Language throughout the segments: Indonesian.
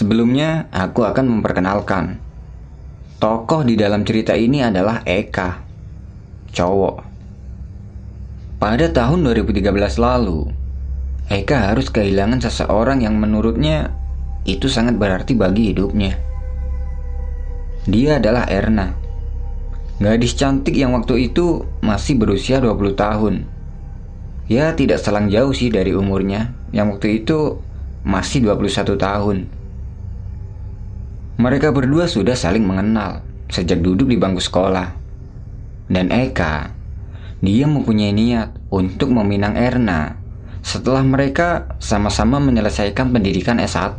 Sebelumnya, aku akan memperkenalkan. Tokoh di dalam cerita ini adalah Eka, cowok. Pada tahun 2013 lalu, Eka harus kehilangan seseorang yang menurutnya itu sangat berarti bagi hidupnya. Dia adalah Erna, gadis cantik yang waktu itu masih berusia 20 tahun. Ya tidak selang jauh sih dari umurnya, yang waktu itu masih 21 tahun. Mereka berdua sudah saling mengenal sejak duduk di bangku sekolah. Dan Eka, dia mempunyai niat untuk meminang Erna setelah mereka sama-sama menyelesaikan pendidikan S1.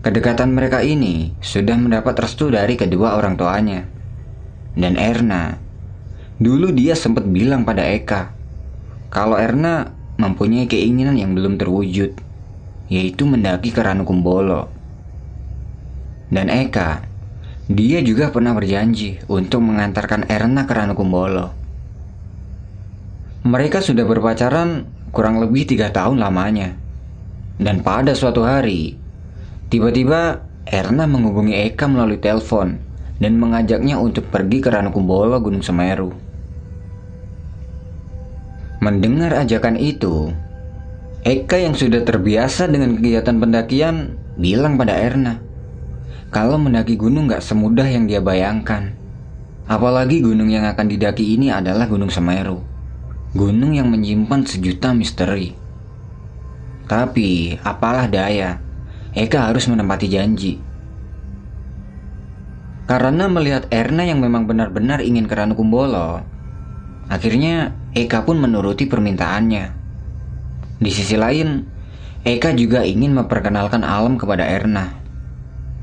Kedekatan mereka ini sudah mendapat restu dari kedua orang tuanya. Dan Erna, dulu dia sempat bilang pada Eka, kalau Erna mempunyai keinginan yang belum terwujud yaitu mendaki ke Ranukumbolo. Dan Eka, dia juga pernah berjanji untuk mengantarkan Erna ke Ranukumbolo. Mereka sudah berpacaran kurang lebih tiga tahun lamanya. Dan pada suatu hari, tiba-tiba Erna menghubungi Eka melalui telepon dan mengajaknya untuk pergi ke Ranukumbolo Gunung Semeru. Mendengar ajakan itu, Eka yang sudah terbiasa dengan kegiatan pendakian bilang pada Erna kalau mendaki gunung gak semudah yang dia bayangkan. Apalagi gunung yang akan didaki ini adalah Gunung Semeru. Gunung yang menyimpan sejuta misteri. Tapi apalah daya, Eka harus menempati janji. Karena melihat Erna yang memang benar-benar ingin ke Ranukumbolo, akhirnya Eka pun menuruti permintaannya. Di sisi lain, Eka juga ingin memperkenalkan alam kepada Erna.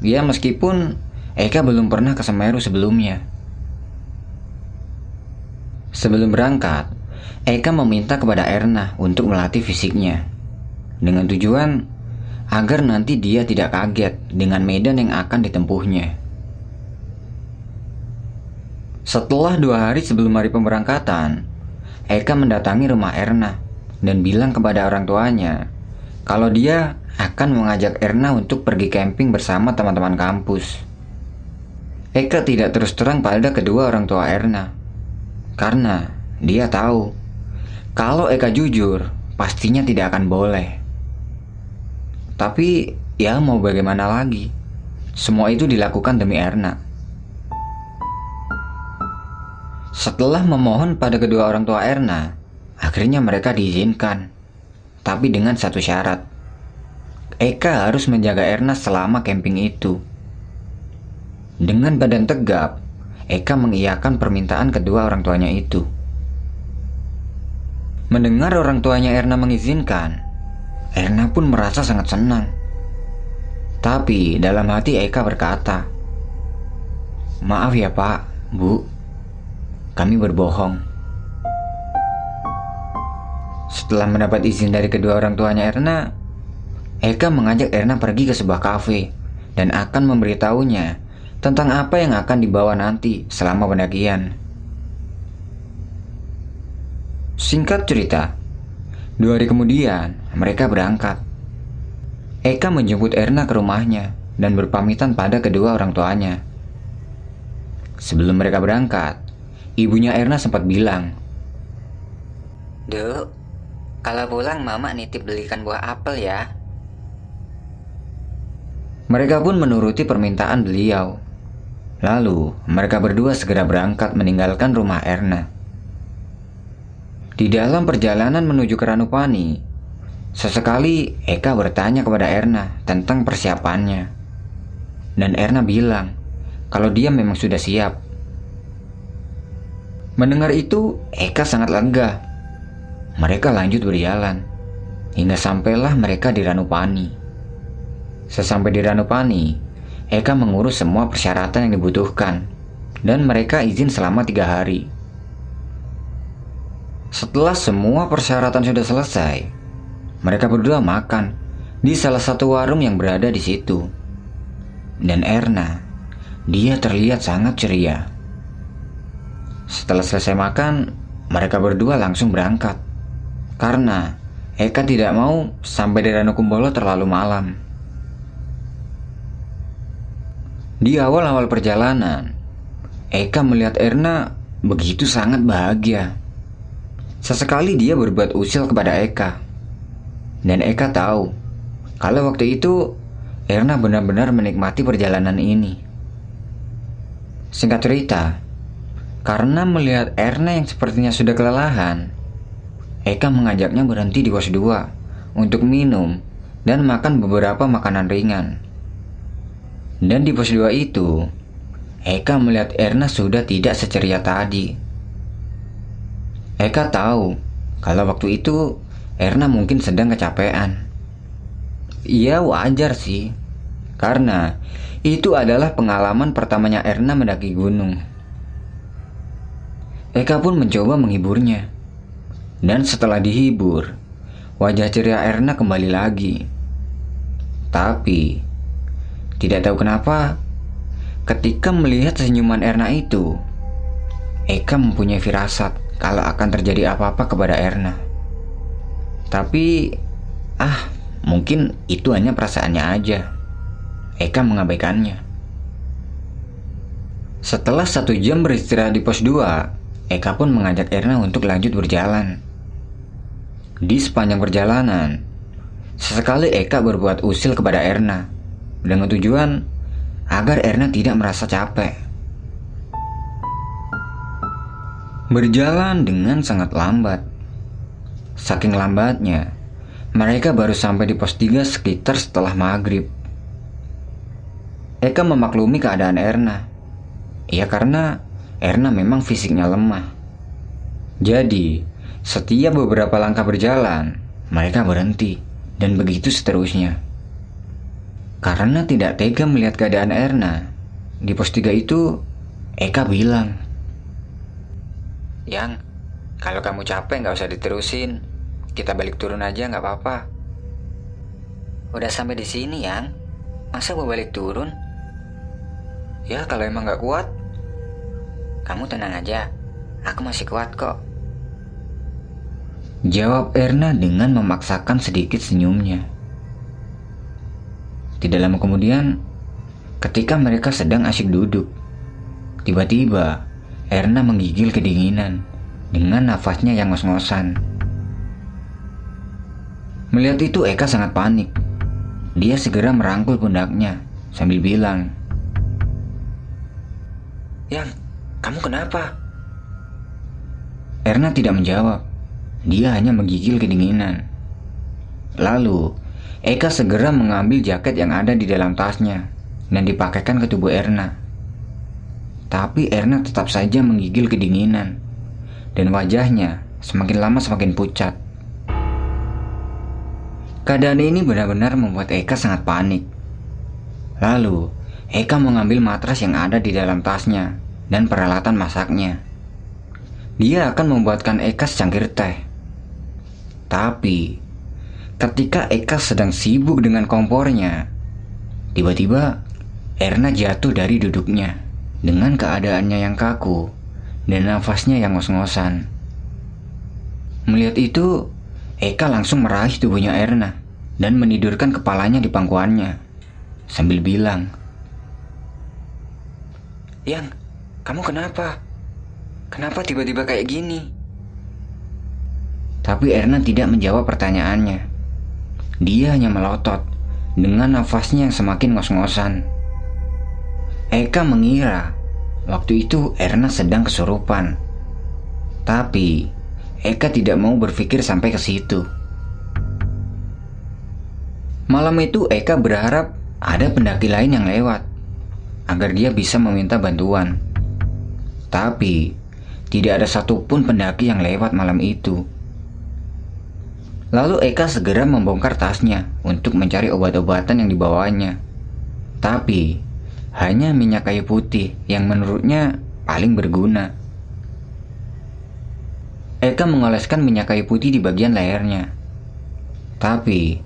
Ya meskipun Eka belum pernah ke Semeru sebelumnya. Sebelum berangkat, Eka meminta kepada Erna untuk melatih fisiknya. Dengan tujuan agar nanti dia tidak kaget dengan medan yang akan ditempuhnya. Setelah dua hari sebelum hari pemberangkatan, Eka mendatangi rumah Erna dan bilang kepada orang tuanya kalau dia akan mengajak Erna untuk pergi camping bersama teman-teman kampus. Eka tidak terus terang pada kedua orang tua Erna karena dia tahu kalau Eka jujur pastinya tidak akan boleh. Tapi ya mau bagaimana lagi? Semua itu dilakukan demi Erna. Setelah memohon pada kedua orang tua Erna, Akhirnya mereka diizinkan, tapi dengan satu syarat. Eka harus menjaga Erna selama camping itu. Dengan badan tegap, Eka mengiyakan permintaan kedua orang tuanya itu. Mendengar orang tuanya Erna mengizinkan, Erna pun merasa sangat senang. Tapi dalam hati Eka berkata, Maaf ya pak, bu, kami berbohong. Setelah mendapat izin dari kedua orang tuanya Erna, Eka mengajak Erna pergi ke sebuah kafe dan akan memberitahunya tentang apa yang akan dibawa nanti selama pendakian. Singkat cerita, dua hari kemudian mereka berangkat. Eka menjemput Erna ke rumahnya dan berpamitan pada kedua orang tuanya. Sebelum mereka berangkat, ibunya Erna sempat bilang, Duk, kalau pulang mama nitip belikan buah apel ya. Mereka pun menuruti permintaan beliau. Lalu, mereka berdua segera berangkat meninggalkan rumah Erna. Di dalam perjalanan menuju ke Ranupani, sesekali Eka bertanya kepada Erna tentang persiapannya. Dan Erna bilang kalau dia memang sudah siap. Mendengar itu, Eka sangat lega mereka lanjut berjalan hingga sampailah mereka di Ranupani. Sesampai di Ranupani, Eka mengurus semua persyaratan yang dibutuhkan dan mereka izin selama tiga hari. Setelah semua persyaratan sudah selesai, mereka berdua makan di salah satu warung yang berada di situ. Dan Erna, dia terlihat sangat ceria. Setelah selesai makan, mereka berdua langsung berangkat karena Eka tidak mau sampai di Ranukumbolo terlalu malam. Di awal-awal perjalanan, Eka melihat Erna begitu sangat bahagia. Sesekali dia berbuat usil kepada Eka. Dan Eka tahu kalau waktu itu Erna benar-benar menikmati perjalanan ini. Singkat cerita, karena melihat Erna yang sepertinya sudah kelelahan, Eka mengajaknya berhenti di pos 2 untuk minum dan makan beberapa makanan ringan. Dan di pos 2 itu, Eka melihat Erna sudah tidak seceria tadi. Eka tahu kalau waktu itu Erna mungkin sedang kecapean. Iya wajar sih, karena itu adalah pengalaman pertamanya Erna mendaki gunung. Eka pun mencoba menghiburnya. Dan setelah dihibur, wajah ceria Erna kembali lagi. Tapi, tidak tahu kenapa, ketika melihat senyuman Erna itu, Eka mempunyai firasat kalau akan terjadi apa-apa kepada Erna. Tapi, ah, mungkin itu hanya perasaannya aja. Eka mengabaikannya. Setelah satu jam beristirahat di pos 2, Eka pun mengajak Erna untuk lanjut berjalan. Di sepanjang perjalanan, sesekali Eka berbuat usil kepada Erna dengan tujuan agar Erna tidak merasa capek. Berjalan dengan sangat lambat. Saking lambatnya, mereka baru sampai di pos 3 sekitar setelah maghrib. Eka memaklumi keadaan Erna. Ya karena Erna memang fisiknya lemah. Jadi, setiap beberapa langkah berjalan, mereka berhenti dan begitu seterusnya. Karena tidak tega melihat keadaan Erna, di pos 3 itu Eka bilang, Yang, kalau kamu capek nggak usah diterusin. Kita balik turun aja nggak apa-apa. Udah sampai di sini, Yang. Masa mau balik turun? Ya, kalau emang nggak kuat, kamu tenang aja. Aku masih kuat kok. Jawab Erna dengan memaksakan sedikit senyumnya. Tidak lama kemudian, ketika mereka sedang asyik duduk, tiba-tiba Erna menggigil kedinginan dengan nafasnya yang ngos-ngosan. Melihat itu Eka sangat panik. Dia segera merangkul pundaknya sambil bilang, Yang, kamu kenapa? Erna tidak menjawab. Dia hanya menggigil kedinginan. Lalu, Eka segera mengambil jaket yang ada di dalam tasnya dan dipakaikan ke tubuh Erna. Tapi Erna tetap saja menggigil kedinginan dan wajahnya semakin lama semakin pucat. Keadaan ini benar-benar membuat Eka sangat panik. Lalu, Eka mengambil matras yang ada di dalam tasnya dan peralatan masaknya. Dia akan membuatkan Eka secangkir teh. Tapi, Ketika Eka sedang sibuk dengan kompornya, tiba-tiba Erna jatuh dari duduknya dengan keadaannya yang kaku dan nafasnya yang ngos-ngosan. Melihat itu, Eka langsung meraih tubuhnya Erna dan menidurkan kepalanya di pangkuannya sambil bilang, Yang, kamu kenapa? Kenapa tiba-tiba kayak gini? Tapi Erna tidak menjawab pertanyaannya. Dia hanya melotot dengan nafasnya yang semakin ngos-ngosan. Eka mengira waktu itu Erna sedang kesurupan. Tapi Eka tidak mau berpikir sampai ke situ. Malam itu Eka berharap ada pendaki lain yang lewat agar dia bisa meminta bantuan. Tapi tidak ada satupun pendaki yang lewat malam itu. Lalu Eka segera membongkar tasnya untuk mencari obat-obatan yang dibawanya. Tapi, hanya minyak kayu putih yang menurutnya paling berguna. Eka mengoleskan minyak kayu putih di bagian lehernya. Tapi,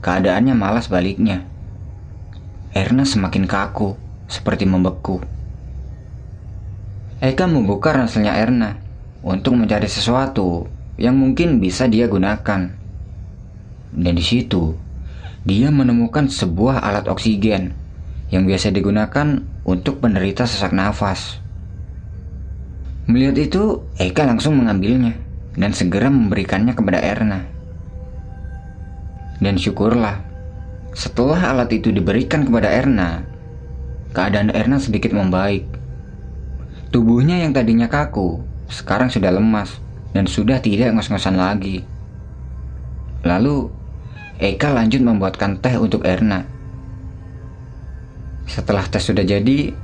keadaannya malas baliknya. Erna semakin kaku, seperti membeku. Eka membuka ranselnya Erna untuk mencari sesuatu yang mungkin bisa dia gunakan. Dan di situ, dia menemukan sebuah alat oksigen yang biasa digunakan untuk penderita sesak nafas. Melihat itu, Eka langsung mengambilnya dan segera memberikannya kepada Erna. Dan syukurlah, setelah alat itu diberikan kepada Erna, keadaan Erna sedikit membaik. Tubuhnya yang tadinya kaku, sekarang sudah lemas dan sudah tidak ngos-ngosan lagi. Lalu, Eka lanjut membuatkan teh untuk Erna. Setelah teh sudah jadi,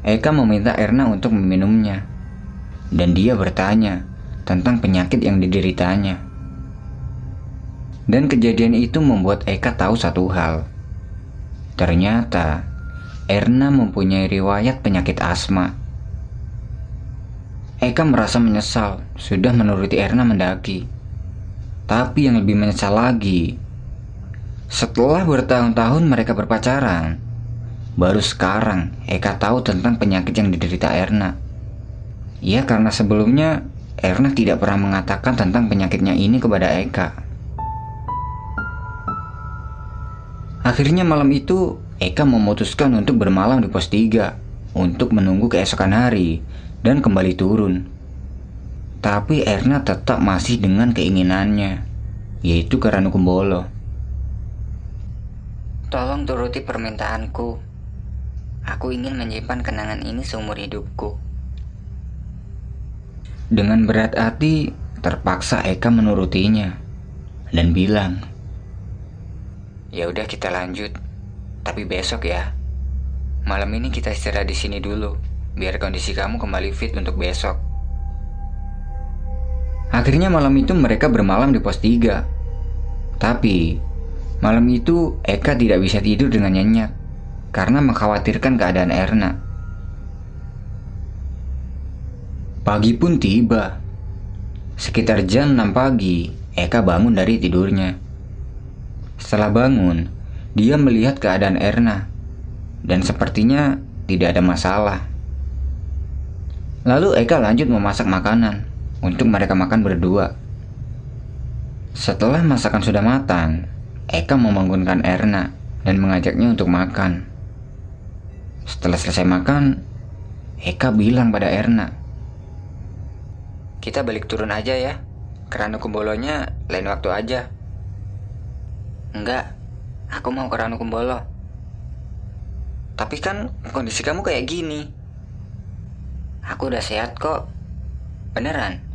Eka meminta Erna untuk meminumnya. Dan dia bertanya tentang penyakit yang dideritanya. Dan kejadian itu membuat Eka tahu satu hal. Ternyata, Erna mempunyai riwayat penyakit asma. Eka merasa menyesal sudah menuruti Erna mendaki. Tapi yang lebih menyesal lagi setelah bertahun-tahun mereka berpacaran, baru sekarang Eka tahu tentang penyakit yang diderita Erna. Ya karena sebelumnya Erna tidak pernah mengatakan tentang penyakitnya ini kepada Eka. Akhirnya malam itu Eka memutuskan untuk bermalam di pos 3 untuk menunggu keesokan hari dan kembali turun. Tapi Erna tetap masih dengan keinginannya, yaitu ke Ranukumbolo. Tolong turuti permintaanku. Aku ingin menyimpan kenangan ini seumur hidupku. Dengan berat hati, terpaksa Eka menurutinya dan bilang, "Ya udah kita lanjut, tapi besok ya. Malam ini kita istirahat di sini dulu, biar kondisi kamu kembali fit untuk besok." Akhirnya malam itu mereka bermalam di pos 3. Tapi Malam itu Eka tidak bisa tidur dengan nyenyak karena mengkhawatirkan keadaan Erna. Pagi pun tiba. Sekitar jam 6 pagi, Eka bangun dari tidurnya. Setelah bangun, dia melihat keadaan Erna dan sepertinya tidak ada masalah. Lalu Eka lanjut memasak makanan untuk mereka makan berdua. Setelah masakan sudah matang, Eka membangunkan Erna dan mengajaknya untuk makan. Setelah selesai makan, Eka bilang pada Erna, Kita balik turun aja ya, kerana kumbolonya lain waktu aja. Enggak, aku mau ke Kumbolo. Tapi kan kondisi kamu kayak gini. Aku udah sehat kok. Beneran?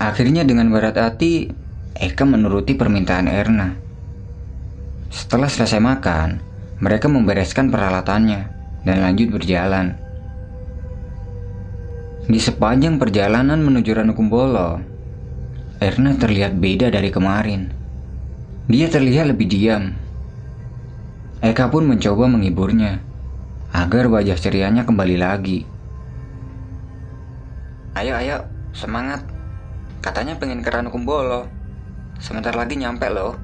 Akhirnya dengan berat hati, Eka menuruti permintaan Erna. Setelah selesai makan, mereka membereskan peralatannya dan lanjut berjalan. Di sepanjang perjalanan menuju Ranukumbolo, Erna terlihat beda dari kemarin. Dia terlihat lebih diam. Eka pun mencoba menghiburnya agar wajah cerianya kembali lagi. Ayo, ayo, semangat. Katanya pengen ke Ranukumbolo. Sebentar lagi nyampe loh.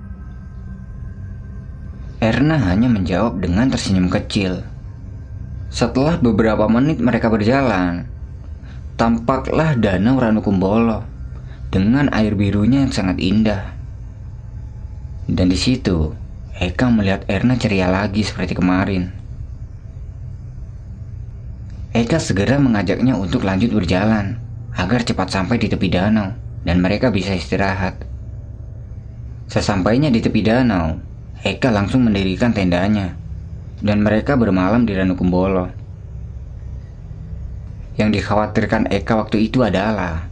Erna hanya menjawab dengan tersenyum kecil. Setelah beberapa menit mereka berjalan, tampaklah danau Ranukumbolo dengan air birunya yang sangat indah. Dan di situ, Eka melihat Erna ceria lagi seperti kemarin. Eka segera mengajaknya untuk lanjut berjalan agar cepat sampai di tepi danau dan mereka bisa istirahat. Sesampainya di tepi danau, Eka langsung mendirikan tendanya, dan mereka bermalam di Ranukumbolo. Yang dikhawatirkan Eka waktu itu adalah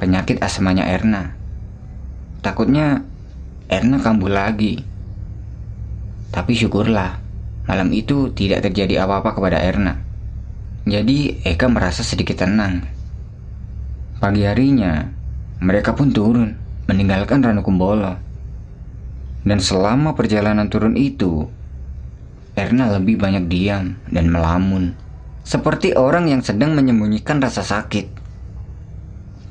penyakit asmanya Erna. Takutnya Erna kambuh lagi. Tapi syukurlah, malam itu tidak terjadi apa-apa kepada Erna. Jadi Eka merasa sedikit tenang. Pagi harinya, mereka pun turun meninggalkan Ranukumbolo. Dan selama perjalanan turun itu, Erna lebih banyak diam dan melamun, seperti orang yang sedang menyembunyikan rasa sakit.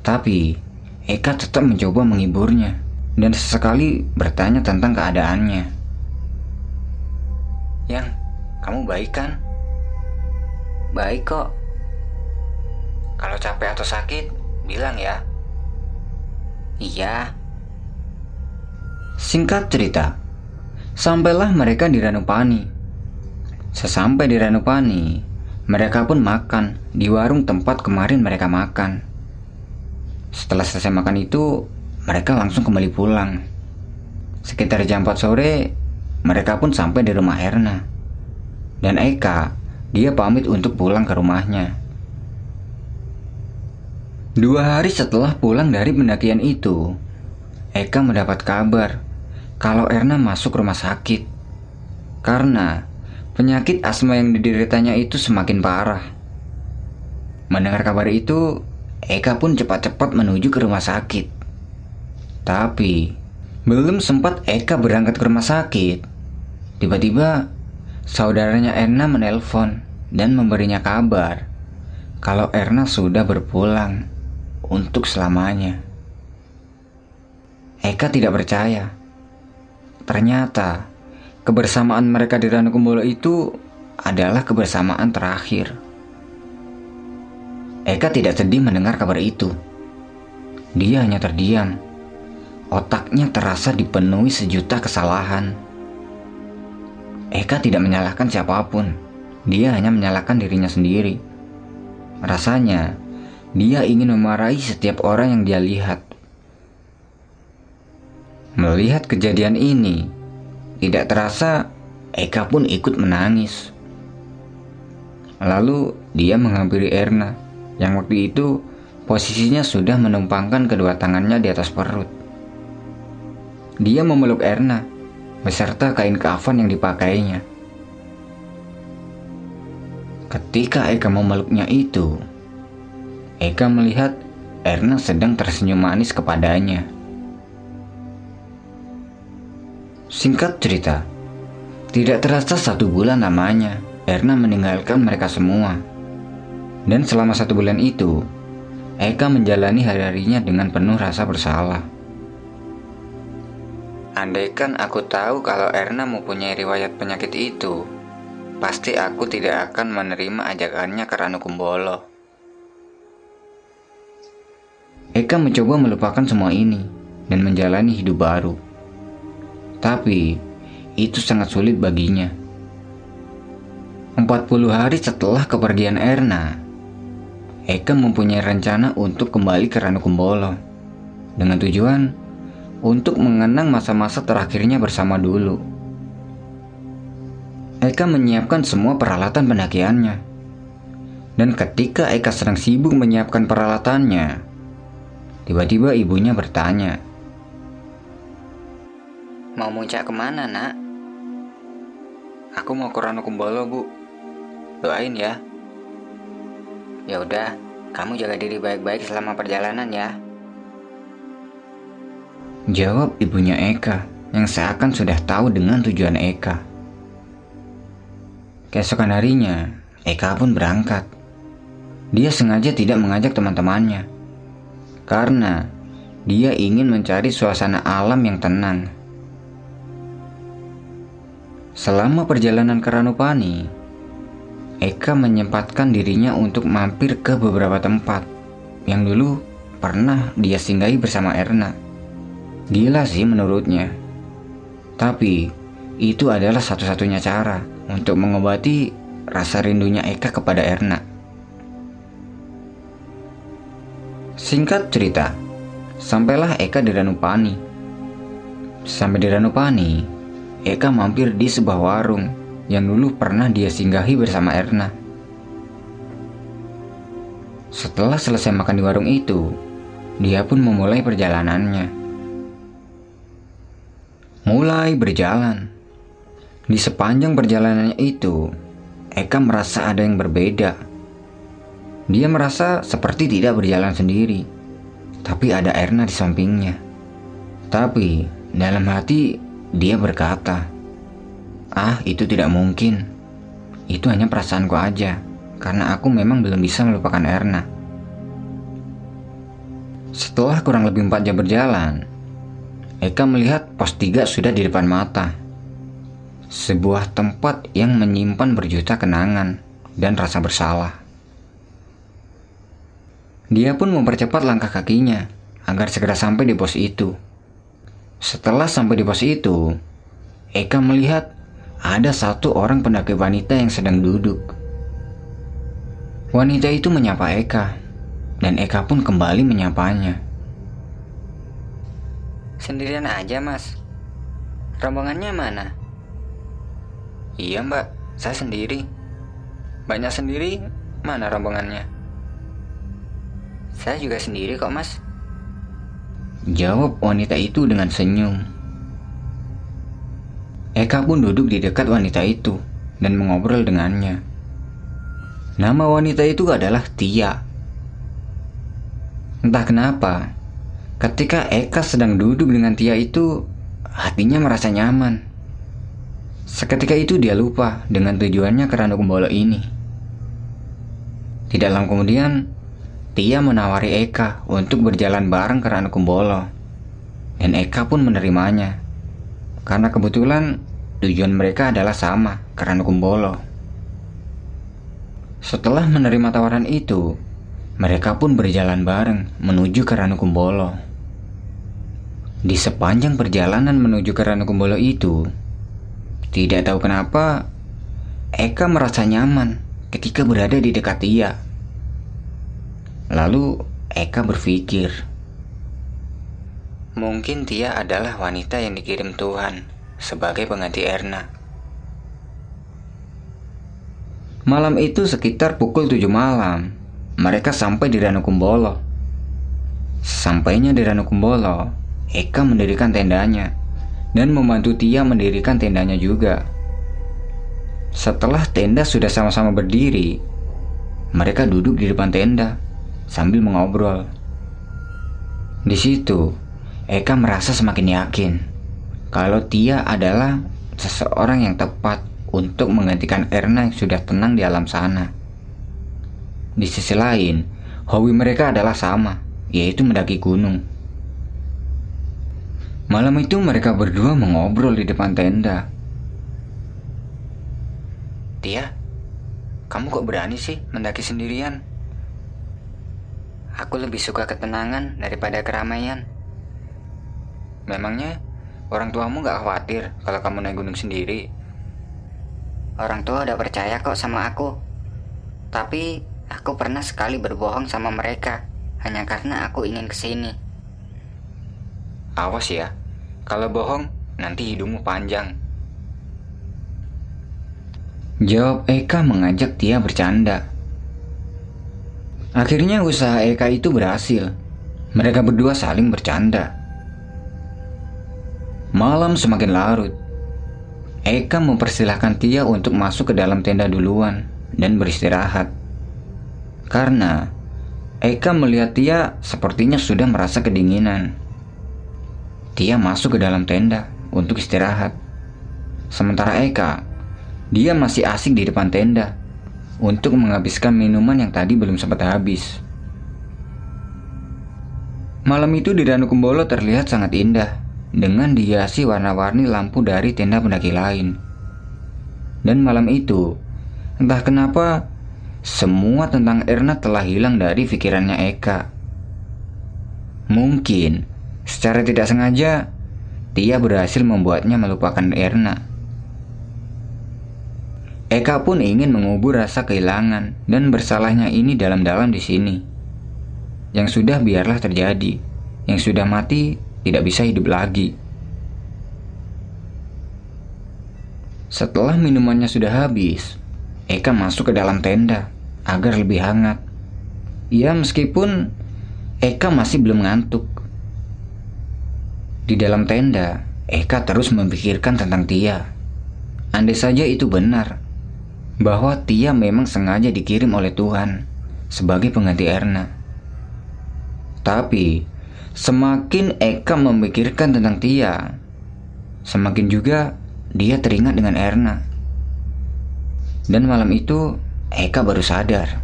Tapi, Eka tetap mencoba menghiburnya dan sesekali bertanya tentang keadaannya. Yang, kamu baik kan? Baik kok. Kalau capek atau sakit, bilang ya. Iya, Singkat cerita, sampailah mereka di Ranupani. Sesampai di Ranupani, mereka pun makan di warung tempat kemarin mereka makan. Setelah selesai makan itu, mereka langsung kembali pulang. Sekitar jam 4 sore, mereka pun sampai di rumah Erna. Dan Eka, dia pamit untuk pulang ke rumahnya. Dua hari setelah pulang dari pendakian itu, Eka mendapat kabar kalau Erna masuk rumah sakit karena penyakit asma yang dideritanya itu semakin parah. Mendengar kabar itu, Eka pun cepat-cepat menuju ke rumah sakit. Tapi, belum sempat Eka berangkat ke rumah sakit, tiba-tiba saudaranya Erna menelpon dan memberinya kabar kalau Erna sudah berpulang untuk selamanya. Eka tidak percaya Ternyata, kebersamaan mereka di Ranukumbolo itu adalah kebersamaan terakhir. Eka tidak sedih mendengar kabar itu. Dia hanya terdiam. Otaknya terasa dipenuhi sejuta kesalahan. Eka tidak menyalahkan siapa pun. Dia hanya menyalahkan dirinya sendiri. Rasanya, dia ingin memarahi setiap orang yang dia lihat. Melihat kejadian ini, tidak terasa Eka pun ikut menangis. Lalu dia menghampiri Erna yang waktu itu posisinya sudah menumpangkan kedua tangannya di atas perut. Dia memeluk Erna beserta kain kafan yang dipakainya. Ketika Eka memeluknya itu, Eka melihat Erna sedang tersenyum manis kepadanya. Singkat cerita, tidak terasa satu bulan lamanya, Erna meninggalkan mereka semua. Dan selama satu bulan itu, Eka menjalani hari-harinya dengan penuh rasa bersalah. Andaikan aku tahu kalau Erna mempunyai riwayat penyakit itu, pasti aku tidak akan menerima ajakannya ke Ranukumbolo. Eka mencoba melupakan semua ini dan menjalani hidup baru. Tapi itu sangat sulit baginya. 40 hari setelah kepergian Erna, Eka mempunyai rencana untuk kembali ke Ranukumbolo dengan tujuan untuk mengenang masa-masa terakhirnya bersama dulu. Eka menyiapkan semua peralatan pendakiannya. Dan ketika Eka sedang sibuk menyiapkan peralatannya, tiba-tiba ibunya bertanya, Mau muncak ke mana, nak? Aku mau ke Ranukumbolo, Bu. Doain ya. Ya udah, kamu jaga diri baik-baik selama perjalanan ya. Jawab ibunya Eka yang seakan sudah tahu dengan tujuan Eka. Keesokan harinya, Eka pun berangkat. Dia sengaja tidak mengajak teman-temannya karena dia ingin mencari suasana alam yang tenang. Selama perjalanan ke Ranupani, Eka menyempatkan dirinya untuk mampir ke beberapa tempat yang dulu pernah dia singgahi bersama Erna. Gila sih menurutnya. Tapi itu adalah satu-satunya cara untuk mengobati rasa rindunya Eka kepada Erna. Singkat cerita, sampailah Eka di Ranupani. Sampai di Ranupani, Eka mampir di sebuah warung yang dulu pernah dia singgahi bersama Erna. Setelah selesai makan di warung itu, dia pun memulai perjalanannya. Mulai berjalan. Di sepanjang perjalanannya itu, Eka merasa ada yang berbeda. Dia merasa seperti tidak berjalan sendiri, tapi ada Erna di sampingnya. Tapi dalam hati dia berkata, "Ah, itu tidak mungkin. Itu hanya perasaanku aja, karena aku memang belum bisa melupakan Erna." Setelah kurang lebih empat jam berjalan, Eka melihat pos tiga sudah di depan mata. Sebuah tempat yang menyimpan berjuta kenangan dan rasa bersalah. Dia pun mempercepat langkah kakinya agar segera sampai di pos itu. Setelah sampai di pos itu, Eka melihat ada satu orang pendaki wanita yang sedang duduk. Wanita itu menyapa Eka, dan Eka pun kembali menyapanya. Sendirian aja, Mas. Rombongannya mana? Iya, Mbak. Saya sendiri. Banyak sendiri, mana rombongannya? Saya juga sendiri kok, Mas. Jawab wanita itu dengan senyum. Eka pun duduk di dekat wanita itu dan mengobrol dengannya. Nama wanita itu adalah Tia. Entah kenapa, ketika Eka sedang duduk dengan Tia itu, hatinya merasa nyaman. Seketika itu dia lupa dengan tujuannya ke Kumbolo ini. Tidak lama kemudian, Tia menawari Eka untuk berjalan bareng ke Kumbolo. Dan Eka pun menerimanya. Karena kebetulan tujuan mereka adalah sama, ke Kumbolo. Setelah menerima tawaran itu, mereka pun berjalan bareng menuju ke Kumbolo. Di sepanjang perjalanan menuju ke Kumbolo itu, tidak tahu kenapa, Eka merasa nyaman ketika berada di dekat dia. Lalu Eka berpikir, mungkin dia adalah wanita yang dikirim Tuhan sebagai pengganti Erna. Malam itu sekitar pukul 7 malam, mereka sampai di Ranukumbolo. Sampainya di Ranukumbolo, Eka mendirikan tendanya dan membantu Tia mendirikan tendanya juga. Setelah tenda sudah sama-sama berdiri, mereka duduk di depan tenda sambil mengobrol. Di situ, Eka merasa semakin yakin kalau Tia adalah seseorang yang tepat untuk menggantikan Erna yang sudah tenang di alam sana. Di sisi lain, hobi mereka adalah sama, yaitu mendaki gunung. Malam itu mereka berdua mengobrol di depan tenda. Tia, kamu kok berani sih mendaki sendirian? Aku lebih suka ketenangan daripada keramaian. Memangnya orang tuamu gak khawatir kalau kamu naik gunung sendiri? Orang tua udah percaya kok sama aku. Tapi aku pernah sekali berbohong sama mereka hanya karena aku ingin ke sini. Awas ya, kalau bohong, nanti hidungmu panjang. Jawab Eka mengajak Tia bercanda. Akhirnya usaha Eka itu berhasil. Mereka berdua saling bercanda. Malam semakin larut. Eka mempersilahkan Tia untuk masuk ke dalam tenda duluan dan beristirahat. Karena Eka melihat Tia sepertinya sudah merasa kedinginan. Tia masuk ke dalam tenda untuk istirahat. Sementara Eka, dia masih asik di depan tenda untuk menghabiskan minuman yang tadi belum sempat habis. Malam itu di Danau Kumbolo terlihat sangat indah dengan dihiasi warna-warni lampu dari tenda pendaki lain. Dan malam itu, entah kenapa, semua tentang Erna telah hilang dari pikirannya Eka. Mungkin Secara tidak sengaja, Tia berhasil membuatnya melupakan Erna. Eka pun ingin mengubur rasa kehilangan dan bersalahnya ini dalam-dalam di sini. Yang sudah biarlah terjadi, yang sudah mati tidak bisa hidup lagi. Setelah minumannya sudah habis, Eka masuk ke dalam tenda agar lebih hangat. Ya meskipun Eka masih belum ngantuk, di dalam tenda, Eka terus memikirkan tentang Tia. Andai saja itu benar, bahwa Tia memang sengaja dikirim oleh Tuhan sebagai pengganti Erna. Tapi, semakin Eka memikirkan tentang Tia, semakin juga dia teringat dengan Erna. Dan malam itu, Eka baru sadar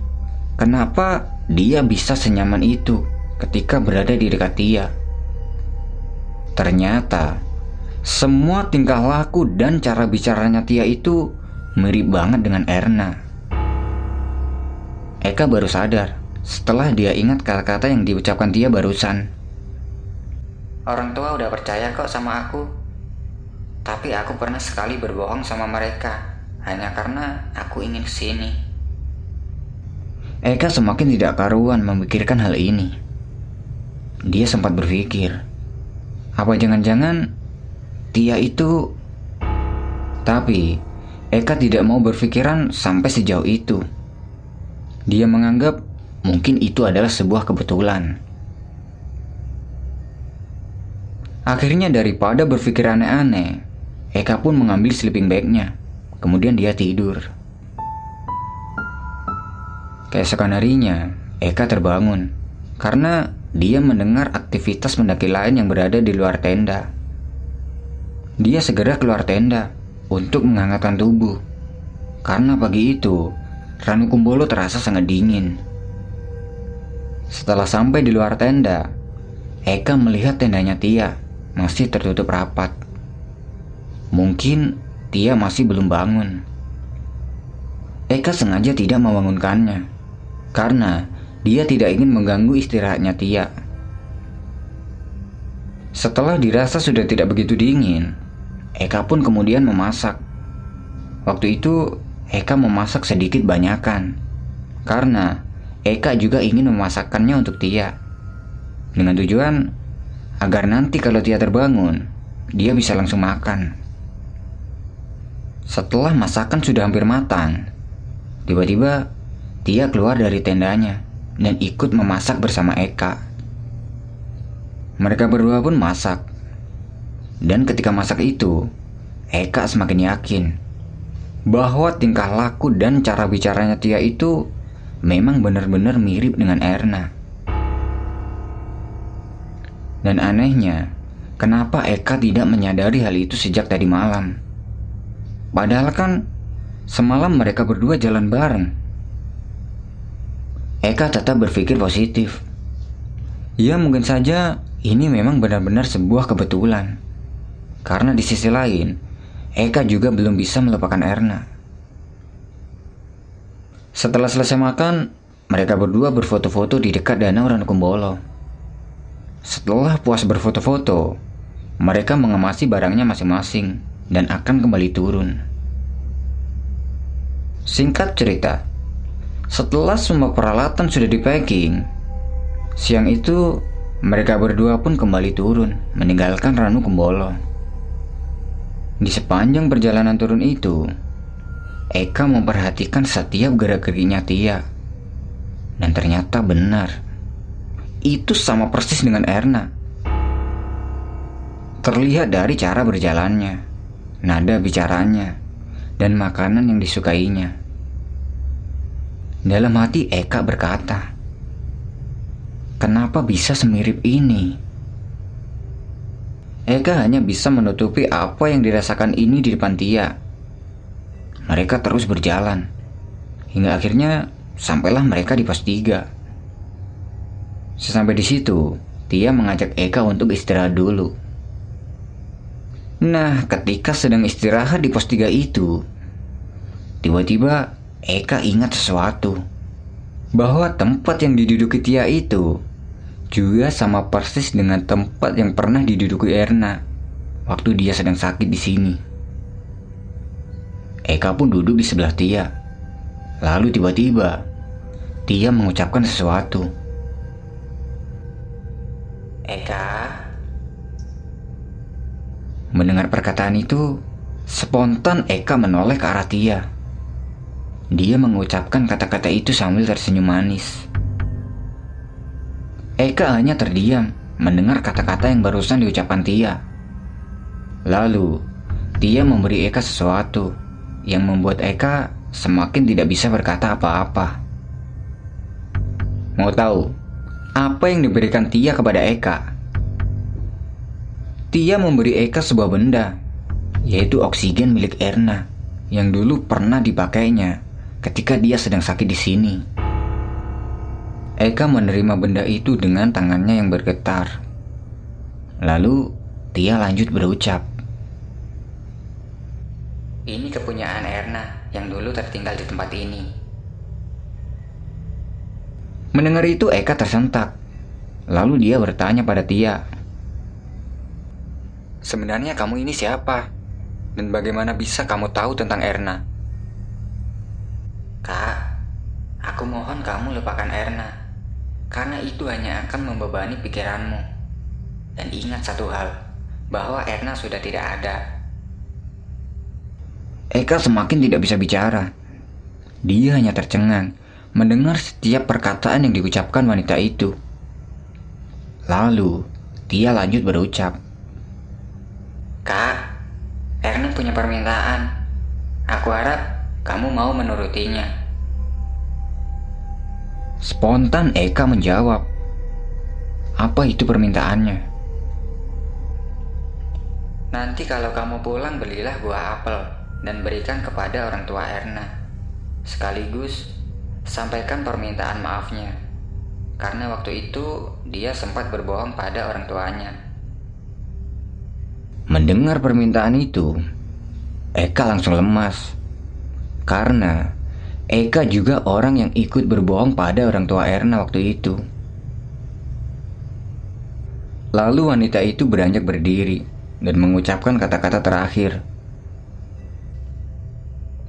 kenapa dia bisa senyaman itu ketika berada di dekat Tia. Ternyata semua tingkah laku dan cara bicaranya Tia itu mirip banget dengan Erna. Eka baru sadar setelah dia ingat kata-kata yang diucapkan Tia barusan. Orang tua udah percaya kok sama aku. Tapi aku pernah sekali berbohong sama mereka hanya karena aku ingin ke sini. Eka semakin tidak karuan memikirkan hal ini. Dia sempat berpikir, apa jangan-jangan Tia itu... Tapi Eka tidak mau berpikiran sampai sejauh itu. Dia menganggap mungkin itu adalah sebuah kebetulan. Akhirnya daripada berpikir aneh-aneh, Eka pun mengambil sleeping bagnya. Kemudian dia tidur. Keesokan harinya, Eka terbangun karena dia mendengar aktivitas mendaki lain yang berada di luar tenda. Dia segera keluar tenda untuk menghangatkan tubuh. Karena pagi itu, Ranu Kumbolo terasa sangat dingin. Setelah sampai di luar tenda, Eka melihat tendanya Tia masih tertutup rapat. Mungkin Tia masih belum bangun. Eka sengaja tidak membangunkannya karena dia tidak ingin mengganggu istirahatnya Tia. Setelah dirasa sudah tidak begitu dingin, Eka pun kemudian memasak. Waktu itu Eka memasak sedikit banyakan karena Eka juga ingin memasakkannya untuk Tia. Dengan tujuan agar nanti kalau Tia terbangun, dia bisa langsung makan. Setelah masakan sudah hampir matang, tiba-tiba Tia keluar dari tendanya dan ikut memasak bersama Eka. Mereka berdua pun masak. Dan ketika masak itu, Eka semakin yakin bahwa tingkah laku dan cara bicaranya Tia itu memang benar-benar mirip dengan Erna. Dan anehnya, kenapa Eka tidak menyadari hal itu sejak tadi malam? Padahal kan semalam mereka berdua jalan bareng. Eka tetap berpikir positif. Ya mungkin saja ini memang benar-benar sebuah kebetulan. Karena di sisi lain, Eka juga belum bisa melupakan Erna. Setelah selesai makan, mereka berdua berfoto-foto di dekat danau Ranukumbolo. Setelah puas berfoto-foto, mereka mengemasi barangnya masing-masing dan akan kembali turun. Singkat cerita, setelah semua peralatan sudah dipacking, siang itu mereka berdua pun kembali turun, meninggalkan Ranu Kembolo. Di sepanjang perjalanan turun itu, Eka memperhatikan setiap gerak-geriknya Tia. Dan ternyata benar itu sama persis dengan Erna. Terlihat dari cara berjalannya, nada bicaranya, dan makanan yang disukainya. Dalam hati Eka berkata, Kenapa bisa semirip ini? Eka hanya bisa menutupi apa yang dirasakan ini di depan Tia. Mereka terus berjalan, hingga akhirnya sampailah mereka di pos 3. Sesampai di situ, Tia mengajak Eka untuk istirahat dulu. Nah, ketika sedang istirahat di pos 3 itu, tiba-tiba Eka ingat sesuatu. Bahwa tempat yang diduduki Tia itu juga sama persis dengan tempat yang pernah diduduki Erna waktu dia sedang sakit di sini. Eka pun duduk di sebelah Tia. Lalu tiba-tiba, Tia mengucapkan sesuatu. Eka. Mendengar perkataan itu, spontan Eka menoleh ke arah Tia. Dia mengucapkan kata-kata itu sambil tersenyum manis. Eka hanya terdiam mendengar kata-kata yang barusan diucapkan Tia. Lalu, Tia memberi Eka sesuatu yang membuat Eka semakin tidak bisa berkata apa-apa. Mau tahu apa yang diberikan Tia kepada Eka. Tia memberi Eka sebuah benda, yaitu oksigen milik Erna yang dulu pernah dipakainya ketika dia sedang sakit di sini. Eka menerima benda itu dengan tangannya yang bergetar. Lalu Tia lanjut berucap. Ini kepunyaan Erna yang dulu tertinggal di tempat ini. Mendengar itu Eka tersentak. Lalu dia bertanya pada Tia. sebenarnya kamu ini siapa? Dan bagaimana bisa kamu tahu tentang Erna? Kak, aku mohon kamu lupakan Erna. Karena itu hanya akan membebani pikiranmu. Dan ingat satu hal, bahwa Erna sudah tidak ada. Eka semakin tidak bisa bicara. Dia hanya tercengang mendengar setiap perkataan yang diucapkan wanita itu. Lalu, dia lanjut berucap. Kak, Erna punya permintaan. Aku harap kamu mau menurutinya. Spontan Eka menjawab. Apa itu permintaannya? Nanti kalau kamu pulang belilah buah apel dan berikan kepada orang tua Erna. Sekaligus sampaikan permintaan maafnya. Karena waktu itu dia sempat berbohong pada orang tuanya. Mendengar permintaan itu, Eka langsung lemas. Karena Eka juga orang yang ikut berbohong pada orang tua Erna waktu itu. Lalu wanita itu beranjak berdiri dan mengucapkan kata-kata terakhir.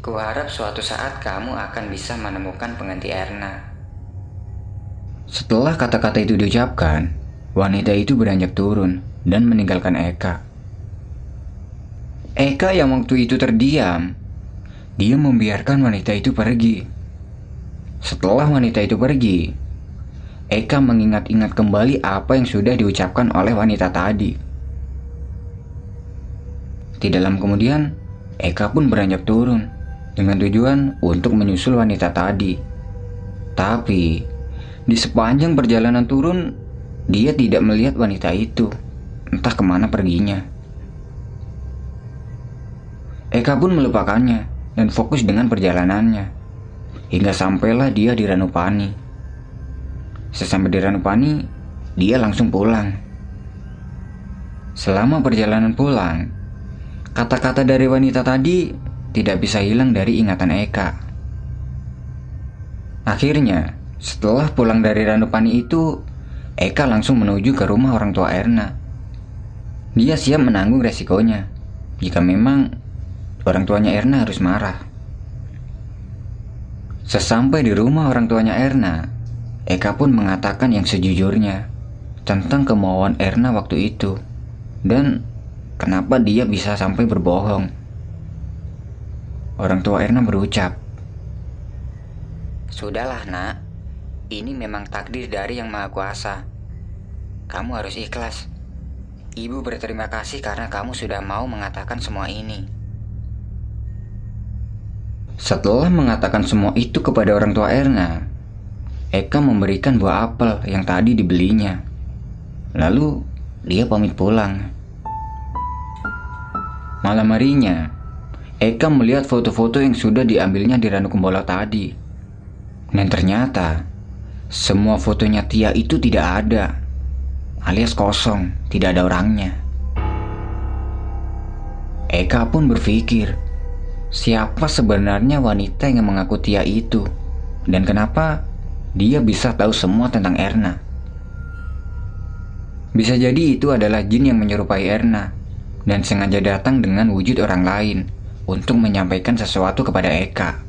Kuharap suatu saat kamu akan bisa menemukan pengganti Erna. Setelah kata-kata itu diucapkan, wanita itu beranjak turun dan meninggalkan Eka. Eka yang waktu itu terdiam, dia membiarkan wanita itu pergi. Setelah wanita itu pergi, Eka mengingat-ingat kembali apa yang sudah diucapkan oleh wanita tadi. Tidak lama kemudian, Eka pun beranjak turun dengan tujuan untuk menyusul wanita tadi. Tapi, di sepanjang perjalanan turun, dia tidak melihat wanita itu. Entah ke mana perginya. Eka pun melupakannya dan fokus dengan perjalanannya. Hingga sampailah dia di Ranupani. Sesampai di Ranupani, dia langsung pulang. Selama perjalanan pulang, kata-kata dari wanita tadi tidak bisa hilang dari ingatan Eka. Akhirnya, setelah pulang dari Ranupani itu, Eka langsung menuju ke rumah orang tua Erna. Dia siap menanggung resikonya jika memang orang tuanya Erna harus marah. Sesampai di rumah orang tuanya Erna, Eka pun mengatakan yang sejujurnya tentang kemauan Erna waktu itu dan kenapa dia bisa sampai berbohong. Orang tua Erna berucap, Sudahlah nak, ini memang takdir dari yang maha kuasa. Kamu harus ikhlas. Ibu berterima kasih karena kamu sudah mau mengatakan semua ini. Setelah mengatakan semua itu kepada orang tua Erna, Eka memberikan buah apel yang tadi dibelinya. Lalu dia pamit pulang. Malam harinya, Eka melihat foto-foto yang sudah diambilnya di Ranu Kumbolo tadi. Dan ternyata, semua fotonya Tia itu tidak ada, alias kosong, tidak ada orangnya. Eka pun berpikir, Siapa sebenarnya wanita yang mengaku Tia itu? Dan kenapa dia bisa tahu semua tentang Erna? Bisa jadi itu adalah jin yang menyerupai Erna dan sengaja datang dengan wujud orang lain untuk menyampaikan sesuatu kepada Eka.